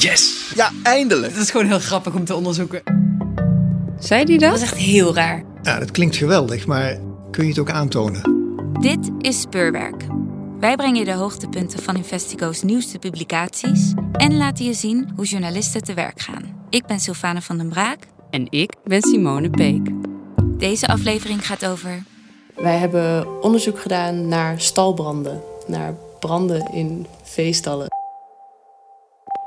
Yes! Ja, eindelijk! Dat is gewoon heel grappig om te onderzoeken. Zei die dat? Dat is echt heel raar. Ja, dat klinkt geweldig, maar kun je het ook aantonen? Dit is Speurwerk. Wij brengen je de hoogtepunten van Investigo's nieuwste publicaties en laten je zien hoe journalisten te werk gaan. Ik ben Sylvane van den Braak. En ik ben Simone Peek. Deze aflevering gaat over. Wij hebben onderzoek gedaan naar stalbranden, naar branden in veestallen.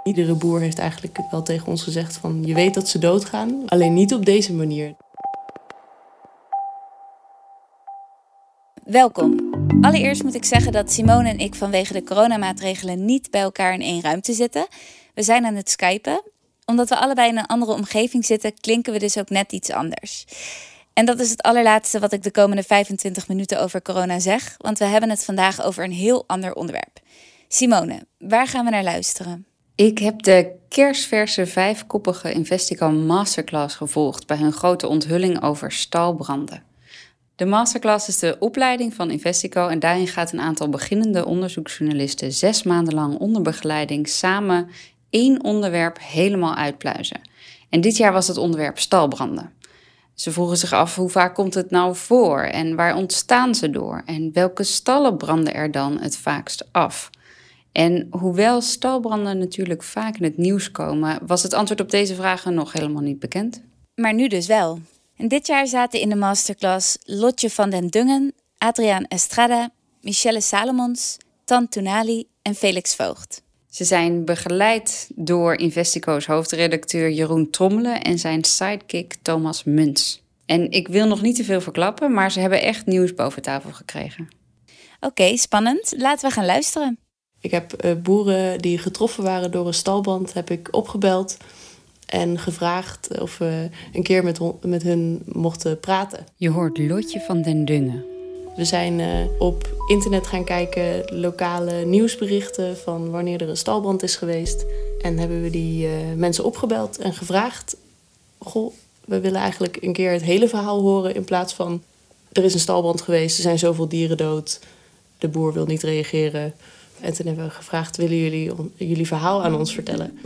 Iedere boer heeft eigenlijk wel tegen ons gezegd van je weet dat ze doodgaan, alleen niet op deze manier. Welkom. Allereerst moet ik zeggen dat Simone en ik vanwege de coronamaatregelen niet bij elkaar in één ruimte zitten. We zijn aan het skypen. Omdat we allebei in een andere omgeving zitten, klinken we dus ook net iets anders. En dat is het allerlaatste wat ik de komende 25 minuten over corona zeg, want we hebben het vandaag over een heel ander onderwerp. Simone, waar gaan we naar luisteren? Ik heb de kerstverse vijfkoppige Investico Masterclass gevolgd bij hun grote onthulling over stalbranden. De masterclass is de opleiding van Investico en daarin gaat een aantal beginnende onderzoeksjournalisten zes maanden lang onder begeleiding samen één onderwerp helemaal uitpluizen. En dit jaar was het onderwerp stalbranden. Ze vroegen zich af hoe vaak komt het nou voor en waar ontstaan ze door en welke stallen branden er dan het vaakst af. En hoewel stalbranden natuurlijk vaak in het nieuws komen, was het antwoord op deze vragen nog helemaal niet bekend. Maar nu dus wel. En dit jaar zaten in de masterclass Lotje van den Dungen, Adriaan Estrada, Michelle Salomons, Tan Tunali en Felix Voogd. Ze zijn begeleid door Investico's hoofdredacteur Jeroen Trommelen en zijn sidekick Thomas Muns. En ik wil nog niet te veel verklappen, maar ze hebben echt nieuws boven tafel gekregen. Oké, spannend. Laten we gaan luisteren. Ik heb uh, boeren die getroffen waren door een stalbrand heb ik opgebeld en gevraagd of we een keer met, met hun mochten praten. Je hoort Lotje van den Dungen. We zijn uh, op internet gaan kijken, lokale nieuwsberichten van wanneer er een stalbrand is geweest. En hebben we die uh, mensen opgebeld en gevraagd: Goh, we willen eigenlijk een keer het hele verhaal horen in plaats van er is een stalbrand geweest, er zijn zoveel dieren dood, de boer wil niet reageren. En toen hebben we gevraagd: willen jullie jullie verhaal aan ons vertellen?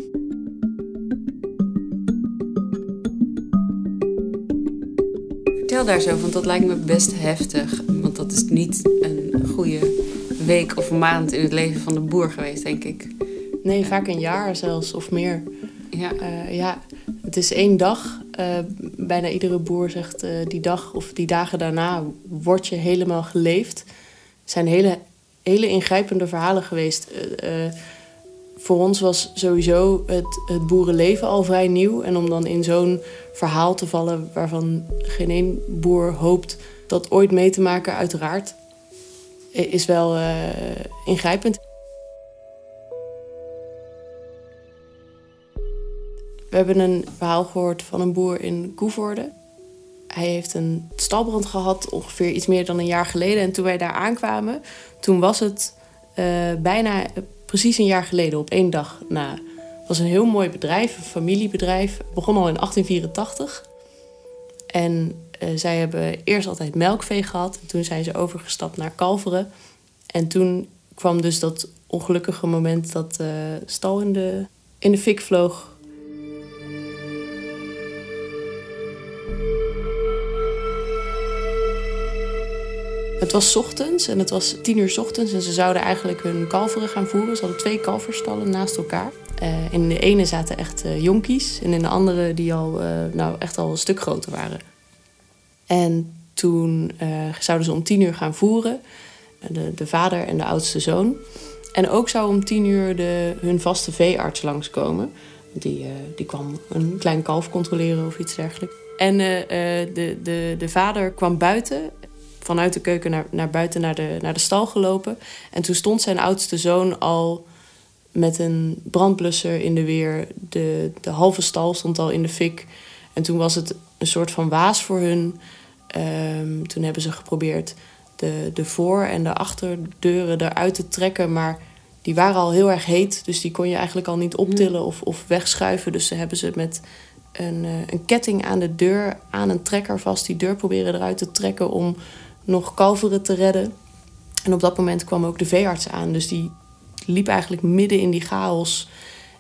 Vertel daar zo, want dat lijkt me best heftig. Want dat is niet een goede week of maand in het leven van de boer geweest, denk ik. Nee, vaak een jaar zelfs of meer. Ja, uh, ja het is één dag. Uh, bijna iedere boer zegt uh, die dag of die dagen daarna word je helemaal geleefd. Het zijn hele, hele ingrijpende verhalen geweest. voor ons was sowieso het, het boerenleven al vrij nieuw. En om dan in zo'n verhaal te vallen waarvan geen één boer hoopt dat ooit mee te maken, uiteraard, is wel uh, ingrijpend. We hebben een verhaal gehoord van een boer in Koevoorde. Hij heeft een stalbrand gehad ongeveer iets meer dan een jaar geleden. En toen wij daar aankwamen, toen was het uh, bijna precies een jaar geleden, op één dag na. Het was een heel mooi bedrijf, een familiebedrijf. Het begon al in 1884. En uh, zij hebben eerst altijd melkvee gehad. En toen zijn ze overgestapt naar kalveren. En toen kwam dus dat ongelukkige moment dat uh, stal in de, in de fik vloog. Het was ochtends en het was tien uur ochtends en ze zouden eigenlijk hun kalveren gaan voeren. Ze hadden twee kalverstallen naast elkaar. Uh, in de ene zaten echt uh, jonkies en in de andere die al uh, nou, echt al een stuk groter waren. En toen zouden ze om tien uur gaan voeren, de, de vader en de oudste zoon. En ook zou om tien uur de, hun vaste veearts langskomen. Die, die kwam een klein kalf controleren of iets dergelijks. En de, de, de vader kwam buiten vanuit de keuken naar, naar buiten naar de, naar de stal gelopen. En toen stond zijn oudste zoon al met een brandblusser in de weer. De, de halve stal stond al in de fik. En toen was het een soort van waas voor hun. Um, toen hebben ze geprobeerd de, de voor- en de achterdeuren eruit te trekken. Maar die waren al heel erg heet. Dus die kon je eigenlijk al niet optillen of, of wegschuiven. Dus ze hebben ze met een, een ketting aan de deur, aan een trekker vast, die deur proberen eruit te trekken om nog kalveren te redden. En op dat moment kwam ook de veearts aan. Dus die liep eigenlijk midden in die chaos.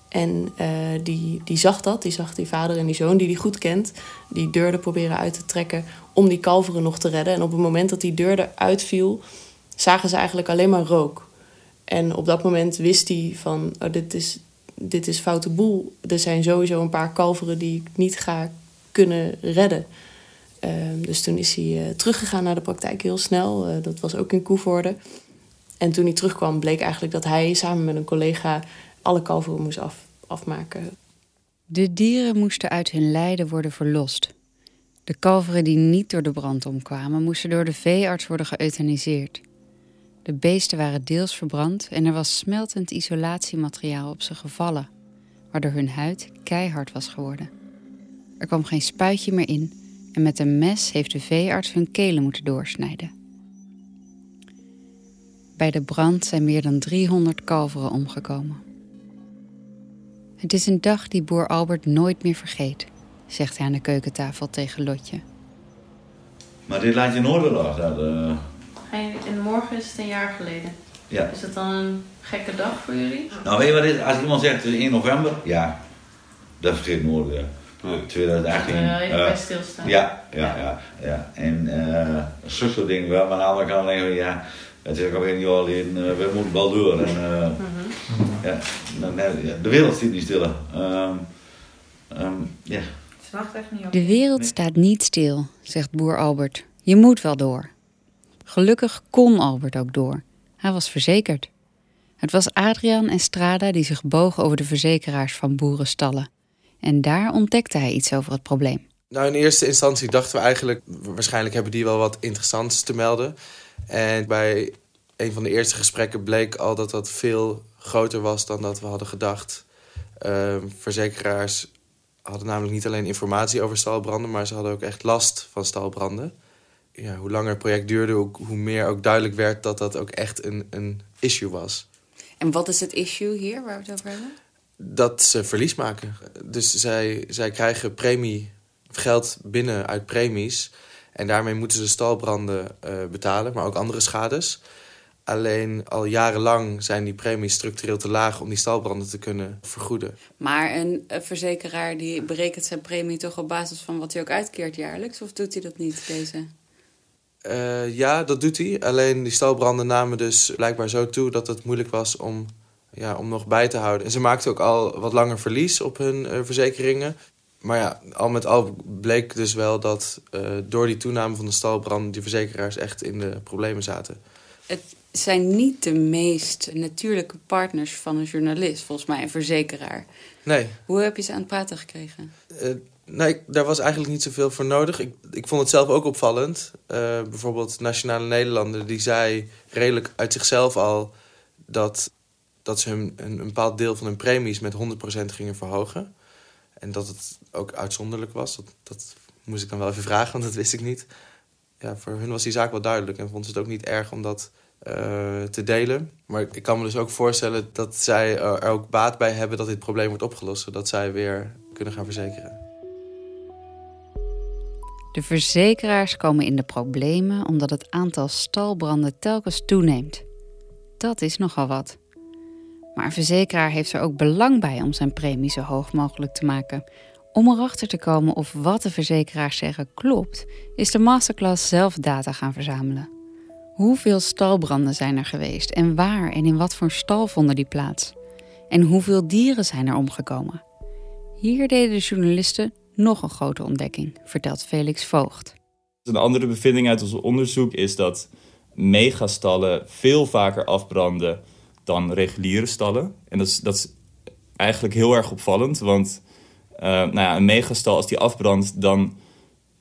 En uh, die, die zag dat, die zag die vader en die zoon die die goed kent, die deur proberen uit te trekken om die kalveren nog te redden. En op het moment dat die deur eruit viel, zagen ze eigenlijk alleen maar rook. En op dat moment wist hij van, oh, dit, is, dit is foute boel. Er zijn sowieso een paar kalveren die ik niet ga kunnen redden. Uh, dus toen is hij uh, teruggegaan naar de praktijk heel snel. Uh, dat was ook in Koevoorde. En toen hij terugkwam bleek eigenlijk dat hij samen met een collega alle kalveren moest af, afmaken. De dieren moesten uit hun lijden worden verlost. De kalveren die niet door de brand omkwamen, moesten door de veearts worden geëuthaniseerd. De beesten waren deels verbrand en er was smeltend isolatiemateriaal op ze gevallen, waardoor hun huid keihard was geworden. Er kwam geen spuitje meer in en met een mes heeft de veearts hun kelen moeten doorsnijden. Bij de brand zijn meer dan 300 kalveren omgekomen. Het is een dag die boer Albert nooit meer vergeet, zegt hij aan de keukentafel tegen Lotje. Maar dit laat je nooit wel dat, uh... En morgen is het een jaar geleden. Ja. Is dat dan een gekke dag voor jullie? Nou, weet je wat is? Als iemand zegt 1 november, ja, dat vergeet nooit weer. 2018. Ja, even bij stilstaan. Ja, ja, ja. ja. En uh, soort dingen wel, maar aan de andere kant denk ik, ja, het is ook alweer een jaar geleden, uh, we moeten wel door. En, uh, mm -hmm. ja, de wereld zit niet stil. Um, um, echt niet op. De wereld staat niet stil, zegt boer Albert. Je moet wel door. Gelukkig kon Albert ook door. Hij was verzekerd. Het was Adriaan en Strada die zich bogen over de verzekeraars van boerenstallen. En daar ontdekte hij iets over het probleem. Nou, in eerste instantie dachten we eigenlijk... waarschijnlijk hebben die wel wat interessants te melden. En bij een van de eerste gesprekken bleek al dat dat veel groter was dan dat we hadden gedacht. Uh, verzekeraars hadden namelijk niet alleen informatie over stalbranden... maar ze hadden ook echt last van stalbranden. Ja, hoe langer het project duurde, hoe, hoe meer ook duidelijk werd... dat dat ook echt een, een issue was. En wat is het issue hier waar we het over hebben? Dat ze verlies maken. Dus zij, zij krijgen premie, geld binnen uit premies... En daarmee moeten ze stalbranden uh, betalen, maar ook andere schades. Alleen al jarenlang zijn die premies structureel te laag om die stalbranden te kunnen vergoeden. Maar een, verzekeraar die berekent zijn premie toch op basis van wat hij ook uitkeert jaarlijks? Of doet hij dat niet, deze? Uh, ja, dat doet hij. Alleen die stalbranden namen dus blijkbaar zo toe dat het moeilijk was om, ja, om nog bij te houden. En ze maakten ook al wat langer verlies op hun uh, verzekeringen. Maar ja, al met al bleek dus wel dat uh, door die toename van de stalbranden... die verzekeraars echt in de problemen zaten. Het zijn niet de meest natuurlijke partners van een journalist, volgens mij, een verzekeraar. Nee. Hoe heb je ze aan het praten gekregen? Uh, nee, daar was eigenlijk niet zoveel voor nodig. Ik, ik vond het zelf ook opvallend. Uh, bijvoorbeeld Nationale Nederlanden, die zei redelijk uit zichzelf al... dat, dat ze een, een bepaald deel van hun premies met 100% gingen verhogen... En dat het ook uitzonderlijk was, dat, dat moest ik dan wel even vragen, want dat wist ik niet. Ja, voor hun was die zaak wel duidelijk en vonden ze het ook niet erg om dat uh, te delen. Maar ik kan me dus ook voorstellen dat zij er ook baat bij hebben dat dit probleem wordt opgelost, zodat zij weer kunnen gaan verzekeren. De verzekeraars komen in de problemen omdat het aantal stalbranden telkens toeneemt. Dat is nogal wat. Maar een verzekeraar heeft er ook belang bij om zijn premie zo hoog mogelijk te maken. Om erachter te komen of wat de verzekeraars zeggen klopt, is de masterclass zelf data gaan verzamelen. Hoeveel stalbranden zijn er geweest en waar en in wat voor stal vonden die plaats? En hoeveel dieren zijn er omgekomen? Hier deden de journalisten nog een grote ontdekking, vertelt Felix Voogd. Een andere bevinding uit ons onderzoek is dat megastallen veel vaker afbranden dan reguliere stallen. En dat is, dat is eigenlijk heel erg opvallend, want uh, nou ja, een megastal als die afbrandt, dan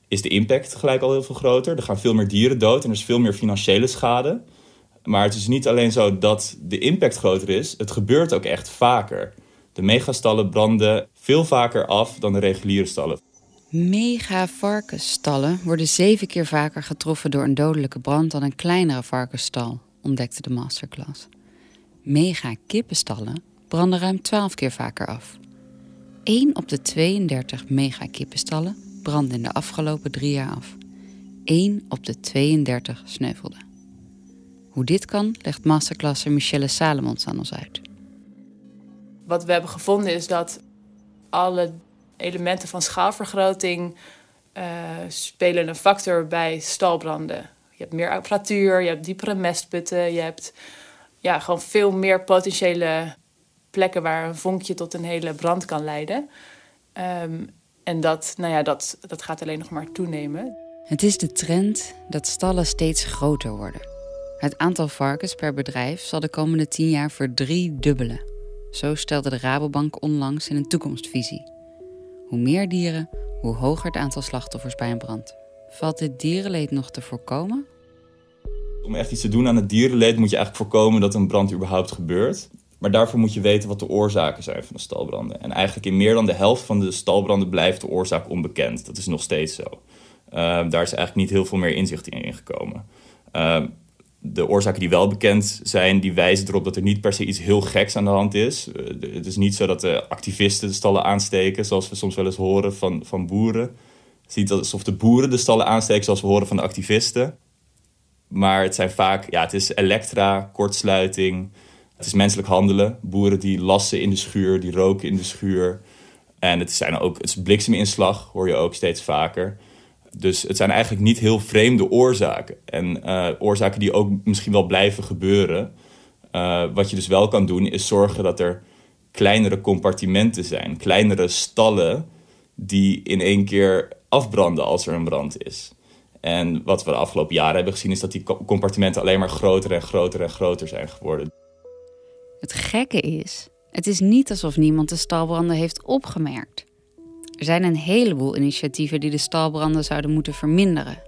is de impact gelijk al heel veel groter. Er gaan veel meer dieren dood en er is veel meer financiële schade. Maar het is niet alleen zo dat de impact groter is, het gebeurt ook echt vaker. De megastallen branden veel vaker af dan de reguliere stallen. Mega-varkensstallen worden zeven keer vaker getroffen door een dodelijke brand dan een kleinere varkensstal, ontdekte de masterclass. Mega-kippenstallen branden ruim 12 keer vaker af. 1 op de 32 mega-kippenstallen brandde in de afgelopen drie jaar af. 1 op de 32 sneuvelde. Hoe dit kan, legt masterclasser Michelle Salomons aan ons uit. wat we hebben gevonden is dat alle elementen van schaalvergroting uh, spelen een factor bij stalbranden. Je hebt meer apparatuur, je hebt diepere mestputten, je hebt ja, gewoon veel meer potentiële plekken waar een vonkje tot een hele brand kan leiden. Ehm, en dat, nou ja, dat, dat gaat alleen nog maar toenemen. Het is de trend dat stallen steeds groter worden. Het aantal varkens per bedrijf zal de komende tien jaar verdriedubbelen. Zo stelde de Rabobank onlangs in een toekomstvisie. Hoe meer dieren, hoe hoger het aantal slachtoffers bij een brand. Valt dit dierenleed nog te voorkomen? Om echt iets te doen aan het dierenleed moet je eigenlijk voorkomen dat een brand überhaupt gebeurt. Maar daarvoor moet je weten wat de oorzaken zijn van de stalbranden. En eigenlijk in meer dan de helft van de stalbranden blijft de oorzaak onbekend. Dat is nog steeds zo. Ehm, daar is eigenlijk niet heel veel meer inzicht in gekomen. Ehm, de oorzaken die wel bekend zijn, die wijzen erop dat er niet per se iets heel geks aan de hand is. Uh, het is niet zo dat de activisten de stallen aansteken, zoals we soms wel eens horen van, van boeren. Het is niet alsof de boeren de stallen aansteken, zoals we horen van de activisten. Maar het zijn vaak, ja, het is elektra, kortsluiting, het is menselijk handelen. Boeren die lassen in de schuur, die roken in de schuur. En het, zijn ook, het is blikseminslag, hoor je ook steeds vaker. Dus het zijn eigenlijk niet heel vreemde oorzaken. En uh, oorzaken die ook misschien wel blijven gebeuren. Uh, wat je dus wel kan doen, is zorgen dat er kleinere compartimenten zijn. Kleinere stallen die in één keer afbranden als er een brand is. En wat we de afgelopen jaren hebben gezien, is dat die compartimenten alleen maar groter en groter en groter zijn geworden. Het gekke is, het is niet alsof niemand de stalbranden heeft opgemerkt. Er zijn een heleboel initiatieven die de stalbranden zouden moeten verminderen.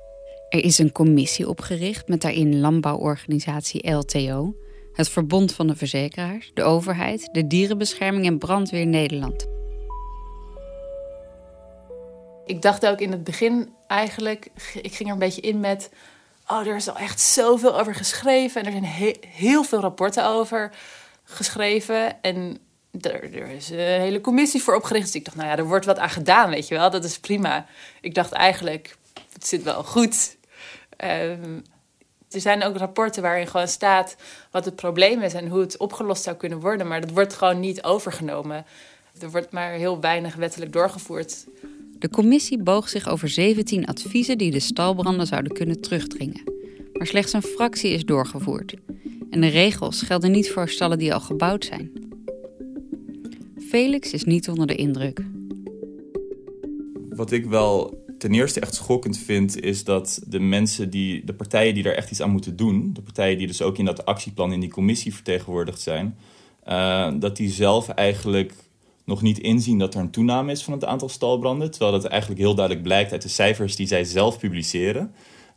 Er is een commissie opgericht met daarin landbouworganisatie LTO, het Verbond van de Verzekeraars, de overheid, de Dierenbescherming en Brandweer Nederland. Ik dacht ook in het begin eigenlijk, ik ging er een beetje in met, oh er is al echt zoveel over geschreven en er zijn heel veel rapporten over geschreven. En er, er, is een hele commissie voor opgericht. Dus ik dacht, nou ja, er wordt wat aan gedaan, weet je wel. Dat is prima. Ik dacht eigenlijk, het zit wel goed. Um, er zijn ook rapporten waarin gewoon staat wat het probleem is en hoe het opgelost zou kunnen worden. Maar dat wordt gewoon niet overgenomen. Er wordt maar heel weinig wettelijk doorgevoerd. De commissie boog zich over 17 adviezen die de stalbranden zouden kunnen terugdringen. Maar slechts een fractie is doorgevoerd. En de regels gelden niet voor stallen die al gebouwd zijn. Felix is niet onder de indruk. Wat ik wel ten eerste echt schokkend vind, is dat de mensen die, de partijen die daar echt iets aan moeten doen, de partijen die dus ook in dat actieplan in die commissie vertegenwoordigd zijn, uh, dat die zelf eigenlijk nog niet inzien dat er een toename is van het aantal stalbranden. Terwijl dat eigenlijk heel duidelijk blijkt uit de cijfers die zij zelf publiceren.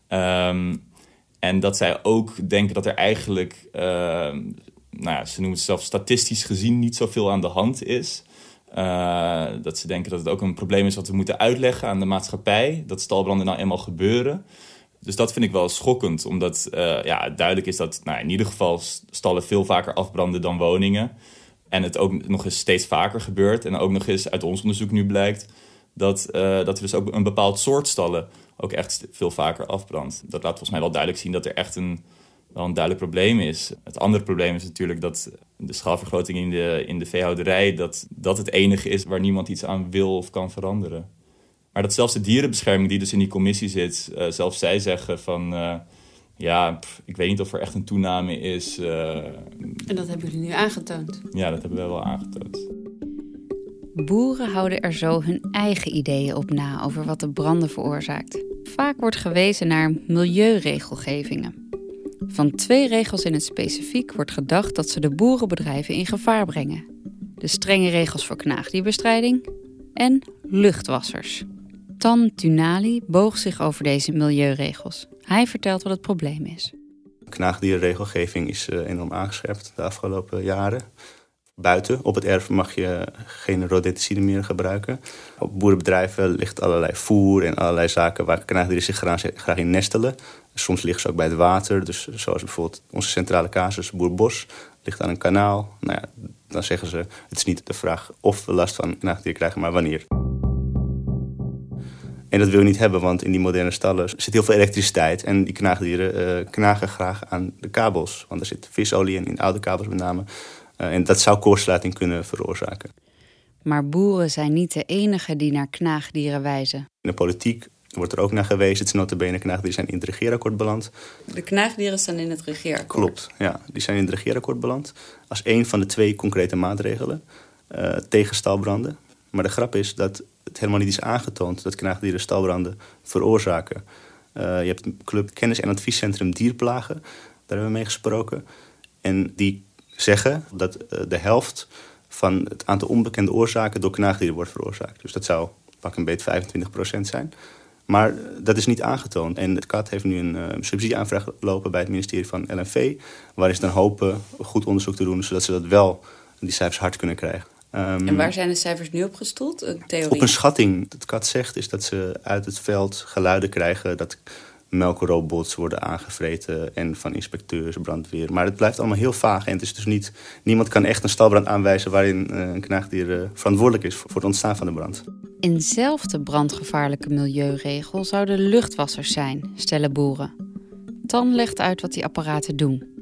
Um, en dat zij ook denken dat er eigenlijk, uh, nou ja, ze noemen het zelf statistisch gezien, niet zoveel aan de hand is. Uh, dat ze denken dat het ook een probleem is wat we moeten uitleggen aan de maatschappij. Dat stalbranden nou eenmaal gebeuren. Dus dat vind ik wel schokkend, omdat uh, ja, duidelijk is dat nou, in ieder geval stallen veel vaker afbranden dan woningen. En het ook nog eens steeds vaker gebeurt. En ook nog eens uit ons onderzoek nu blijkt dat, uh, dat er dus ook een bepaald soort stallen ook echt veel vaker afbrandt. Dat laat volgens mij wel duidelijk zien dat er echt een, wel een duidelijk probleem is. Het andere probleem is natuurlijk dat de schaalvergroting in de, in de veehouderij... Dat, dat het enige is waar niemand iets aan wil of kan veranderen. Maar dat zelfs de dierenbescherming die dus in die commissie zit... Uh, zelfs zij zeggen van... Uh, ja, pff, ik weet niet of er echt een toename is. Uh, en dat hebben jullie nu aangetoond? Ja, dat hebben we wel aangetoond. Boeren houden er zo hun eigen ideeën op na over wat de branden veroorzaakt. Vaak wordt gewezen naar milieuregelgevingen. Van twee regels in het specifiek wordt gedacht dat ze de boerenbedrijven in gevaar brengen. De strenge regels voor knaagdierbestrijding en luchtwassers. Tan Tunali boog zich over deze milieuregels. Hij vertelt wat het probleem is. Knaagdierregelgeving is eh, enorm aangescherpt de afgelopen jaren. Buiten op het erf mag je geen rodenticide meer gebruiken. Op boerenbedrijven ligt allerlei voer en allerlei zaken waar knaagdieren zich graag in nestelen. Soms liggen ze ook bij het water. Dus zoals bijvoorbeeld onze centrale casus, Boerbos, ligt aan een kanaal. Nou ja, dan zeggen ze, het is niet de vraag of we last van knaagdieren krijgen, maar wanneer. En dat wil je niet hebben, want in die moderne stallen zit heel veel elektriciteit. En die knaagdieren uh, knagen graag aan de kabels. Want er zit visolie in, in oude kabels met name Uh, en dat zou koorsluiting kunnen veroorzaken. Maar boeren zijn niet de enige die naar knaagdieren wijzen. In de politiek wordt er ook naar gewezen. Het is notabene knaagdieren zijn in het regeerakkoord beland. De knaagdieren staan in het regeerakkoord? Klopt, ja. Die zijn in het regeerakkoord beland. Als een van de twee concrete maatregelen uh, tegen stalbranden. Maar de grap is dat het helemaal niet is aangetoond dat knaagdieren stalbranden veroorzaken. Uh, je hebt een club Kennis- en Adviescentrum Dierplagen. Daar hebben we mee gesproken. En die zeggen dat uh, de helft van het aantal onbekende oorzaken door knaagdieren wordt veroorzaakt. Dus dat zou pak een beetje 25% zijn. Maar dat is niet aangetoond. En het KAT heeft nu een subsidieaanvraag lopen bij het ministerie van LNV. Waarin ze dan hopen goed onderzoek te doen, zodat ze dat wel die cijfers hard kunnen krijgen. Um, en waar zijn de cijfers nu op gestoeld? Een theorie? Op een schatting. Het KAT zegt is dat ze uit het veld geluiden krijgen dat melkrobots worden aangevreten en van inspecteurs, brandweer. Maar het blijft allemaal heel vaag en het is dus niet, niemand kan echt een stalbrand aanwijzen waarin uh, een knaagdier uh, verantwoordelijk is voor het ontstaan van de brand. Inzelfde brandgevaarlijke milieuregel zouden luchtwassers zijn, stellen boeren. Tan legt uit wat die apparaten doen.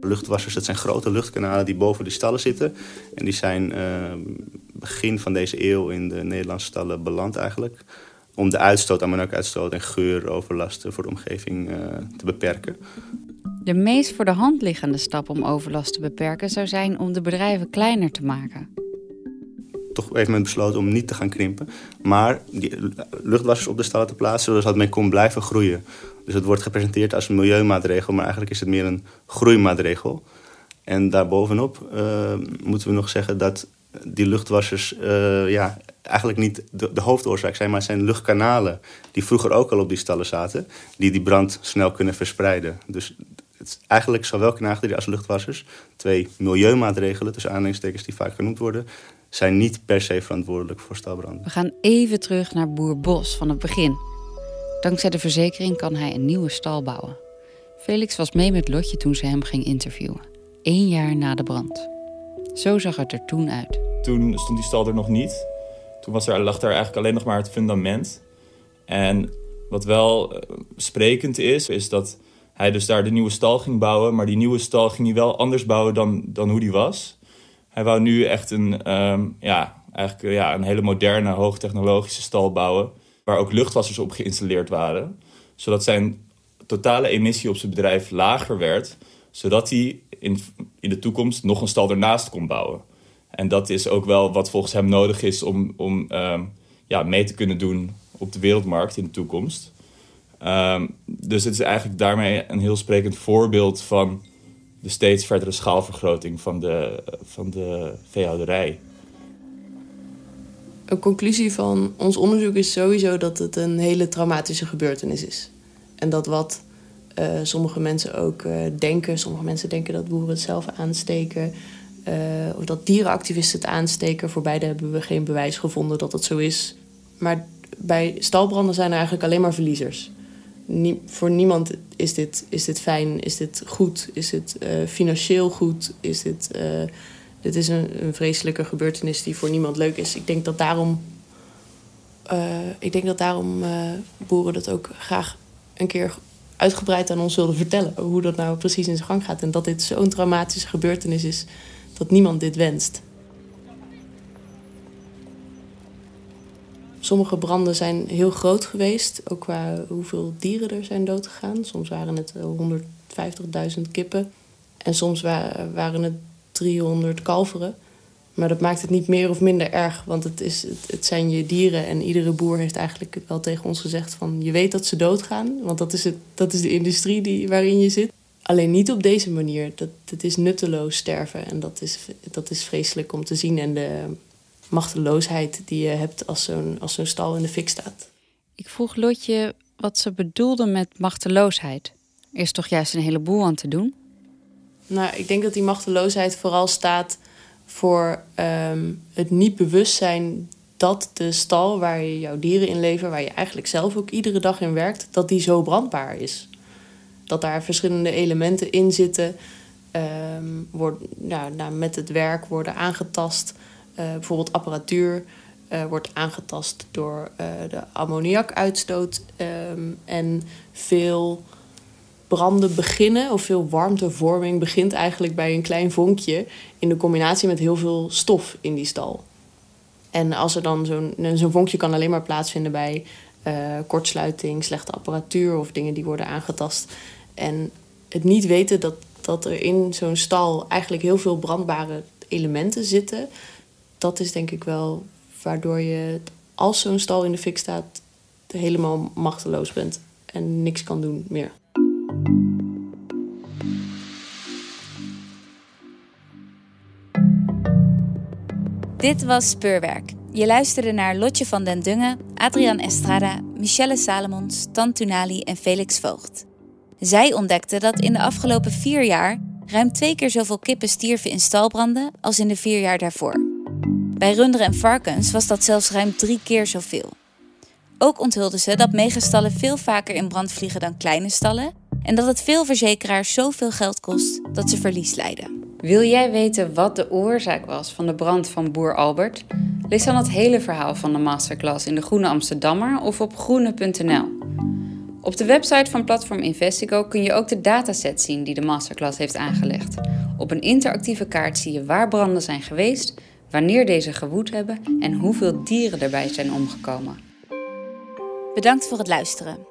Luchtwassers, dat zijn grote luchtkanalen die boven de stallen zitten. En die zijn uh, begin van deze eeuw in de Nederlandse stallen beland eigenlijk om de uitstoot, ammoniakuitstoot en geuroverlasten voor de omgeving uh, te beperken. De meest voor de hand liggende stap om overlast te beperken zou zijn om de bedrijven kleiner te maken. Toch heeft men besloten om niet te gaan krimpen, maar die luchtwassers op de stallen te plaatsen zodat men kon blijven groeien. Dus het wordt gepresenteerd als een milieumaatregel, maar eigenlijk is het meer een groeimaatregel. En daarbovenop uh, moeten we nog zeggen dat die luchtwassers uh, ja, eigenlijk niet de, hoofdoorzaak zijn, maar het zijn luchtkanalen die vroeger ook al op die stallen zaten, die die brand snel kunnen verspreiden. Dus het eigenlijk zowel knaagdieren als luchtwassers, twee milieumaatregelen, tussen aanhalingstekens die vaak genoemd worden, zijn niet per se verantwoordelijk voor stalbranden. We gaan even terug naar boer Bos van het begin. Dankzij de verzekering kan hij een nieuwe stal bouwen. Felix was mee met Lotje toen ze hem ging interviewen. Eén jaar na de brand. Zo zag het er toen uit. Toen stond die stal er nog niet. Toen was er, lag er eigenlijk alleen nog maar het fundament. En wat wel uh, sprekend is, is dat hij dus daar de nieuwe stal ging bouwen. Maar die nieuwe stal ging hij wel anders bouwen dan, dan hoe die was. Hij wou nu echt een, um, ja, eigenlijk, ja, een hele moderne, hoogtechnologische stal bouwen. Waar ook luchtwassers op geïnstalleerd waren. Zodat zijn totale emissie op zijn bedrijf lager werd. Zodat hij in, in de toekomst nog een stal ernaast kon bouwen. En dat is ook wel wat volgens hem nodig is om, om um, ja, mee te kunnen doen op de wereldmarkt in de toekomst. Um, dus het is eigenlijk daarmee een heel sprekend voorbeeld van de steeds verdere schaalvergroting van de, van de veehouderij. Een conclusie van ons onderzoek is sowieso dat het een hele traumatische gebeurtenis is. En dat wat uh, sommige mensen ook uh, denken, sommige mensen denken dat boeren het zelf aansteken. Uh, of dat dierenactivisten het aansteken. Voor beide hebben we geen bewijs gevonden dat het zo is. Maar bij stalbranden zijn er eigenlijk alleen maar verliezers. Voor niemand is dit, is dit fijn, is dit goed, is dit financieel goed, is dit, dit is een, een, vreselijke gebeurtenis die voor niemand leuk is. Ik denk dat daarom, ik denk dat daarom boeren dat ook graag een keer uitgebreid aan ons zullen vertellen hoe dat nou precies in zijn gang gaat. En dat dit zo'n traumatische gebeurtenis is dat niemand dit wenst. Sommige branden zijn heel groot geweest, ook qua hoeveel dieren er zijn doodgegaan. Soms waren het 150.000 kippen en soms waren het 300 kalveren. Maar dat maakt het niet meer of minder erg, want het, is, het, zijn je dieren. En iedere boer heeft eigenlijk wel tegen ons gezegd van... je weet dat ze doodgaan, want dat is, het, dat is de industrie die, waarin je zit. Alleen niet op deze manier. Dat, het is nutteloos sterven en dat is, dat is vreselijk om te zien. En de machteloosheid die je hebt als zo'n, als zo'n stal in de fik staat. Ik vroeg Lotje wat ze bedoelde met machteloosheid. Er is toch juist een heleboel aan te doen? Nou, ik denk dat die machteloosheid vooral staat voor um, het niet bewust zijn dat de stal waar je jouw dieren in leven, waar je eigenlijk zelf ook iedere dag in werkt, dat die zo brandbaar is. Dat daar verschillende elementen in zitten, um, wordt, nou, nou, met het werk worden aangetast. Uh, bijvoorbeeld apparatuur uh, wordt aangetast door uh, de ammoniakuitstoot um, en veel branden beginnen, of veel warmtevorming, begint eigenlijk bij een klein vonkje in de combinatie met heel veel stof in die stal. En als er dan zo'n zo'n vonkje kan alleen maar plaatsvinden bij uh, kortsluiting, slechte apparatuur of dingen die worden aangetast. En het niet weten dat, dat er in zo'n stal eigenlijk heel veel brandbare elementen zitten, dat is denk ik wel waardoor je, als zo'n stal in de fik staat, helemaal machteloos bent en niks kan doen meer. Dit was Speurwerk. Je luisterde naar Lotje van den Dungen, Adrian Estrada, Michelle Salomons, Tantunali en Felix Voogd. Zij ontdekten dat in de afgelopen vier jaar ruim twee keer zoveel kippen stierven in stalbranden als in de vier jaar daarvoor. Bij runderen en varkens was dat zelfs ruim drie keer zoveel. Ook onthulden ze dat megastallen veel vaker in brand vliegen dan kleine stallen en dat het veel verzekeraars zoveel geld kost dat ze verlies lijden. Wil jij weten wat de oorzaak was van de brand van boer Albert? Lees dan het hele verhaal van de masterclass in de Groene Amsterdammer of op groene.nl. Op de website van Platform Investico kun je ook de dataset zien die de masterclass heeft aangelegd. Op een interactieve kaart zie je waar branden zijn geweest, wanneer deze gewoed hebben en hoeveel dieren erbij zijn omgekomen. Bedankt voor het luisteren.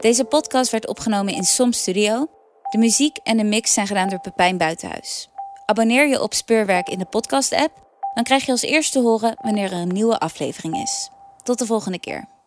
Deze podcast werd opgenomen in SOM Studio. De muziek en de mix zijn gedaan door Pepijn Buitenhuis. Abonneer je op Speurwerk in de podcast-app, dan krijg je als eerste te horen wanneer er een nieuwe aflevering is. Tot de volgende keer.